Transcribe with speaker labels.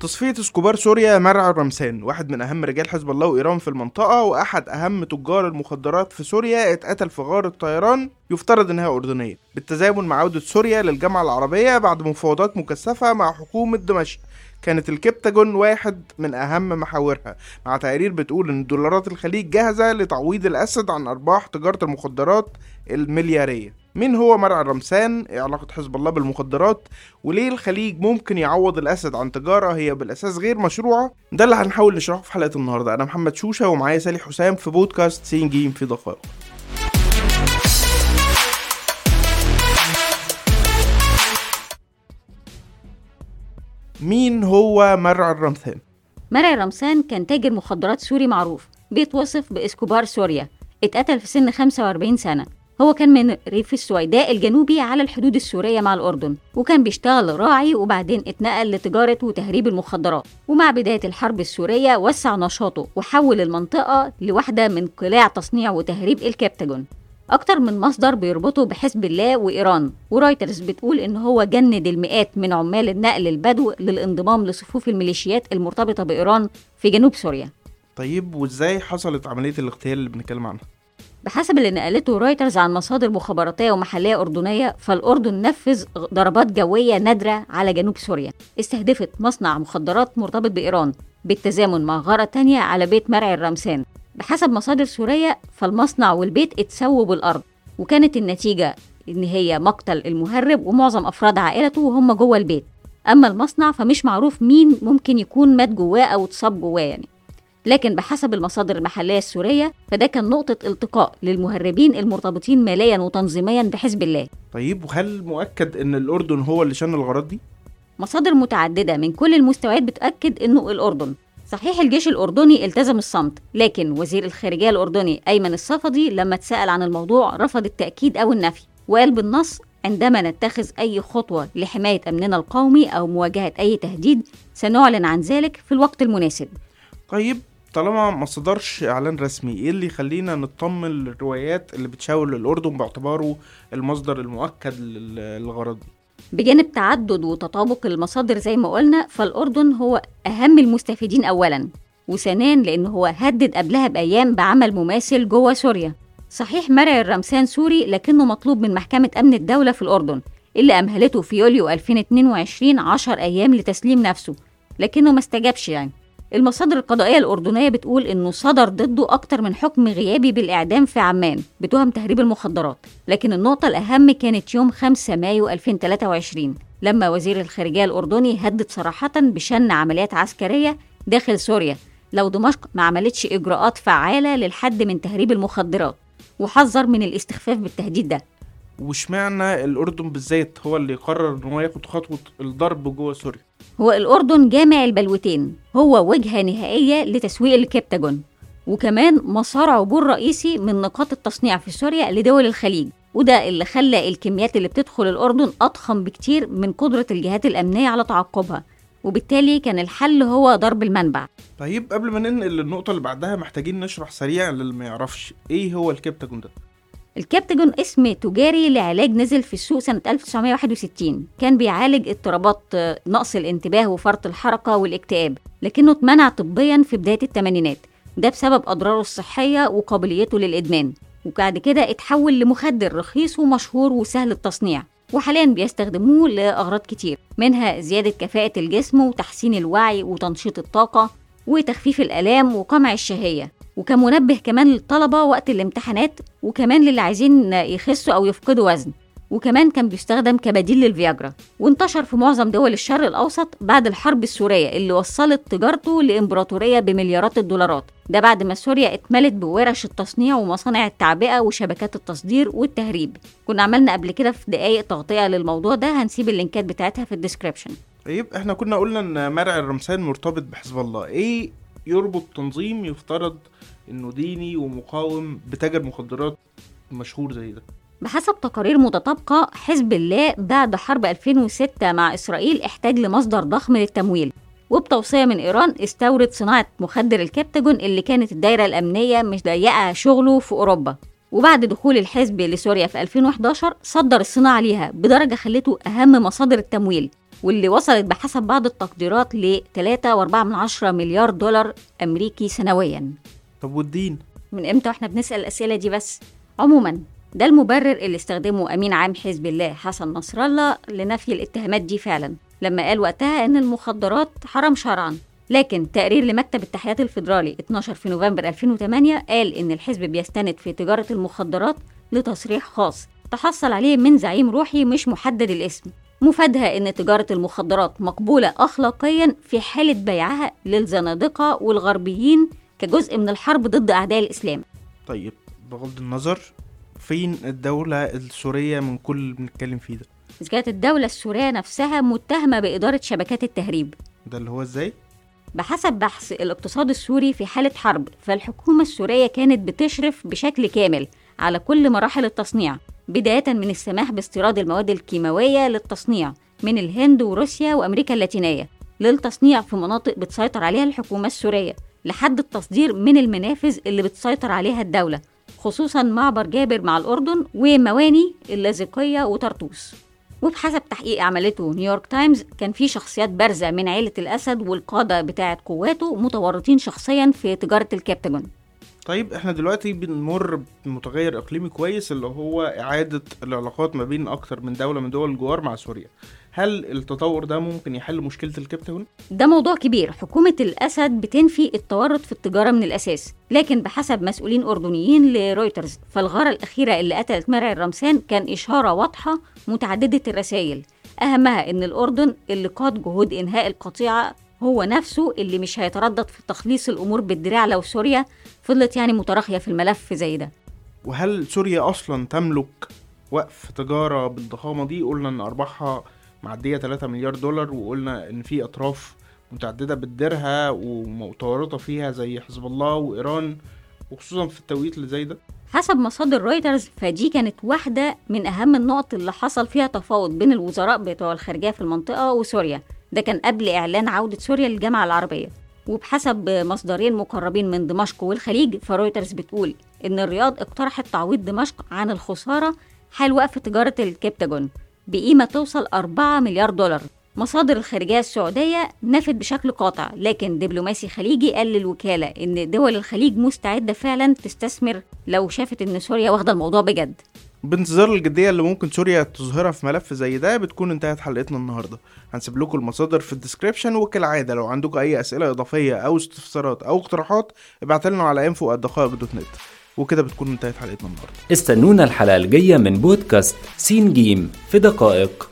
Speaker 1: تصفية اسكوبار سوريا مرعى رمسان واحد من أهم رجال حزب الله وإيران في المنطقة وأحد أهم تجار المخدرات في سوريا اتقتل في غارة طيران يفترض إنها أردنية. بالتزامن مع عودة سوريا للجامعة العربية بعد مفاوضات مكثفة مع حكومة دمشق. كانت الكبتاجون واحد من أهم محاورها. مع تقارير بتقول إن دولارات الخليج جاهزة لتعويض الأسد عن أرباح تجارة المخدرات المليارية. مين هو مرعى رمسان إيه علاقة حزب الله بالمخدرات وليه الخليج ممكن يعوض الأسد عن تجارة هي بالأساس غير مشروعة؟ ده اللي هنحاول نشرحه في حلقة النهاردة. أنا محمد شوشة ومعايا سالي حسام في بودكاست سين جيم في دقائق مين هو مرعي الرمثان؟
Speaker 2: مرعي رمثان كان تاجر مخدرات سوري معروف بيتوصف بإسكوبار سوريا اتقتل في سن 45 سنة. هو كان من ريف السويداء الجنوبي على الحدود السورية مع الأردن وكان بيشتغل راعي وبعدين اتنقل لتجارة وتهريب المخدرات ومع بداية الحرب السورية وسع نشاطه وحول المنطقة لواحدة من قلاع تصنيع وتهريب الكابتاجون أكتر من مصدر بيربطه بحزب الله وإيران ورايترز بتقول إن هو جند المئات من عمال النقل البدو للانضمام لصفوف الميليشيات المرتبطة بإيران في جنوب سوريا
Speaker 1: طيب وإزاي حصلت عملية الاغتيال اللي بنتكلم عنها؟
Speaker 2: بحسب اللي نقلته رايترز عن مصادر مخابراتية ومحلية أردنية فالأردن نفذ ضربات جوية نادرة على جنوب سوريا. استهدفت مصنع مخدرات مرتبط بإيران بالتزامن مع غارة تانية على بيت مرعي الرمسان بحسب مصادر سورية فالمصنع والبيت اتسووا بالأرض وكانت النتيجة إن هي مقتل المهرب ومعظم أفراد عائلته وهم جوه البيت. أما المصنع فمش معروف مين ممكن يكون مات جواه أو اتصاب جواه يعني. لكن بحسب المصادر المحلية السورية فده كان نقطة التقاء للمهربين المرتبطين ماليا وتنظيميا بحزب الله.
Speaker 1: طيب وهل مؤكد إن الأردن هو اللي شن الغارات دي؟
Speaker 2: مصادر متعددة من كل المستويات بتأكد إنه الأردن. صحيح الجيش الأردني التزم الصمت لكن وزير الخارجية الأردني أيمن الصفدي لما اتسأل عن الموضوع رفض التأكيد أو النفي وقال بالنص عندما نتخذ أي خطوة لحماية أمننا القومي أو مواجهة أي تهديد سنعلن عن ذلك في الوقت المناسب.
Speaker 1: طيب طالما ما صدرش إعلان رسمي إيه اللي يخلينا نطمن للروايات اللي بتشاور للأردن باعتباره المصدر المؤكد لل- للغرض؟
Speaker 2: بجانب تعدد وتطابق المصادر زي ما قلنا فالأردن هو أهم المستفيدين أولا وثانيا لأنه هو هدد قبلها بأيام بعمل مماثل جوه سوريا. صحيح مرعي الرمسان سوري لكنه مطلوب من محكمة أمن الدولة في الأردن اللي أمهلته في يوليو 2022 10 أيام لتسليم نفسه لكنه ما استجابش يعني. المصادر القضائية الأردنية بتقول إنه صدر ضده أكتر من حكم غيابي بالإعدام في عمان بتهم تهريب المخدرات. لكن النقطة الأهم كانت يوم 5 مايو 2023 لما وزير الخارجية الأردني هدد صراحة بشن عمليات عسكرية داخل سوريا لو دمشق ما عملتش إجراءات فعالة للحد من تهريب المخدرات وحذر من الاستخفاف بالتهديد ده.
Speaker 1: واشمعنى الأردن بالذات هو اللي قرر ان هو ياخد خطوة الضرب جوه سوريا؟
Speaker 2: هو الأردن جامع البلوتين هو وجهة نهائية لتسويق الكبتاجون. وكمان مسار عبور رئيسي من نقاط التصنيع في سوريا لدول الخليج. وده اللي خلى الكميات اللي بتدخل الأردن أضخم بكتير من قدرة الجهات الأمنية على تعقبها. وبالتالي كان الحل هو ضرب المنبع.
Speaker 1: طيب قبل ما ننقل للنقطة اللي بعدها محتاجين نشرح سريع للي ما يعرفش إيه هو الكبتاجون ده.
Speaker 2: الكابتاجون اسم تجاري لعلاج نزل في السوق سنة 1961 كان بيعالج اضطرابات آه، نقص الانتباه وفرط الحركة والاكتئاب لكنه اتمنع طبيا في بداية الثمانينات. ده بسبب أضراره الصحية وقابليته للإدمان. وبعد كده اتحول لمخدر رخيص ومشهور وسهل التصنيع وحاليا بيستخدموه لأغراض كتير منها زيادة كفاءة الجسم وتحسين الوعي وتنشيط الطاقة وتخفيف الآلام وقمع الشهية. وكمنبه كمان للطلبة وقت الامتحانات وكمان للي عايزين يخسوا أو يفقدوا وزن. وكمان كان بيستخدم كبديل للفياجرا وانتشر في معظم دول الشرق الأوسط بعد الحرب السورية اللي وصلت تجارته لإمبراطورية بمليارات الدولارات. ده بعد ما سوريا اتملت بورش التصنيع ومصانع التعبئة وشبكات التصدير والتهريب. كنا عملنا قبل كده في دقايق تغطية للموضوع ده هنسيب اللينكات بتاعتها في ال description.
Speaker 1: طيب إحنا كنا قلنا إن مرعي الرمثان مرتبط بحزب الله. إيه يربط تنظيم يفترض إنه ديني ومقاوم بتاجر مخدرات مشهور زي ده.
Speaker 2: بحسب تقارير متطابقة حزب الله بعد حرب 2006 مع إسرائيل احتاج لمصدر ضخم للتمويل. وبتوصية من إيران استورد صناعة مخدر الكبتاجون اللي كانت الدايرة الأمنية مضيقة شغله في أوروبا. وبعد دخول الحزب لسوريا في 2011 صدر الصناعة ليها بدرجة خلته أهم مصادر التمويل. واللي وصلت بحسب بعض التقديرات ل 3.4 مليار دولار أمريكي سنويا.
Speaker 1: طب والدين؟
Speaker 2: من إمتى وإحنا بنسأل الأسئلة دي بس؟ عموما ده المبرر اللي استخدمه أمين عام حزب الله حسن نصر الله لنفي الاتهامات دي فعلا لما قال وقتها إن المخدرات حرام شرعا. لكن تقرير لمكتب التحيات الفيدرالي 12 في نوفمبر 2008 قال إن الحزب بيستند في تجارة المخدرات لتصريح خاص تحصل عليه من زعيم روحي مش محدد الاسم. مفادها إن تجارة المخدرات مقبولة أخلاقيا في حالة بيعها للزنادقة والغربيين كجزء من الحرب ضد أعداء الإسلام.
Speaker 1: طيب بغض النظر فين الدولة السورية من كل اللي بنتكلم فيه ده؟
Speaker 2: إذا كانت الدولة السورية نفسها متهمة بإدارة شبكات التهريب.
Speaker 1: ده اللي هو إزاي؟
Speaker 2: بحسب بحث الاقتصاد السوري في حالة حرب فالحكومة السورية كانت بتشرف بشكل كامل على كل مراحل التصنيع. بداية من السماح باستيراد المواد الكيماوية للتصنيع من الهند وروسيا وأمريكا اللاتينية للتصنيع في مناطق بتسيطر عليها الحكومة السورية لحد التصدير من المنافذ اللي بتسيطر عليها الدولة خصوصا معبر جابر مع الأردن ومواني اللاذقية وطرطوس. وبحسب تحقيق عملته نيويورك تايمز كان في شخصيات بارزة من عيلة الأسد والقادة بتاعة قواته متورطين شخصيا في تجارة الكابتاجون.
Speaker 1: طيب إحنا دلوقتي بنمر بمتغير إقليمي كويس اللي هو إعادة العلاقات ما بين أكتر من دولة من دول الجوار مع سوريا. هل التطور ده ممكن يحل مشكلة الكبتاجون؟
Speaker 2: ده موضوع كبير. حكومة الأسد بتنفي التورط في التجارة من الأساس لكن بحسب مسؤولين أردنيين لرويترز فالغارة الأخيرة اللي قتلت مرعي الرمسان كان إشارة واضحة متعددة الرسائل. أهمها إن الأردن اللي قاد جهود إنهاء القطيعة هو نفسه اللي مش هيتردد في تخليص الأمور بالدراع لو سوريا فضلت يعني متراخية في الملف زي ده.
Speaker 1: وهل سوريا أصلا تملك وقف تجارة بالضخامة دي؟ قلنا إن أرباحها معدية 3 مليار دولار وقلنا إن في أطراف متعددة بتديرها ومتورطة فيها زي حزب الله وإيران وخصوصا في التوقيت اللي زي ده.
Speaker 2: حسب مصادر رويترز فدي كانت واحدة من أهم النقط اللي حصل فيها تفاوض بين الوزراء بتوع الخارجية في المنطقة وسوريا. ده كان قبل إعلان عودة سوريا للجامعة العربية. وبحسب مصدرين مقربين من دمشق والخليج فرويترز بتقول إن الرياض اقترحت تعويض دمشق عن الخسارة حال وقف تجارة الكبتاجون بقيمة توصل 4 مليار دولار. مصادر الخارجية السعودية نفت بشكل قاطع لكن دبلوماسي خليجي قال للوكالة إن دول الخليج مستعدة فعلا تستثمر لو شافت إن سوريا واخدة الموضوع بجد.
Speaker 1: بانتظار الجدية اللي ممكن سوريا تظهرها في ملف زي ده بتكون انتهت حلقتنا النهاردة. هنسيب لكم المصادر في ال description وكالعادة. لو عندكم أي أسئلة إضافية أو استفسارات أو اقتراحات ابعتوا لنا على info at دقائق dot net وكده بتكون انتهت حلقتنا النهاردة.
Speaker 3: استنونا الحلقة الجاية من بودكاست سين جيم في دقائق.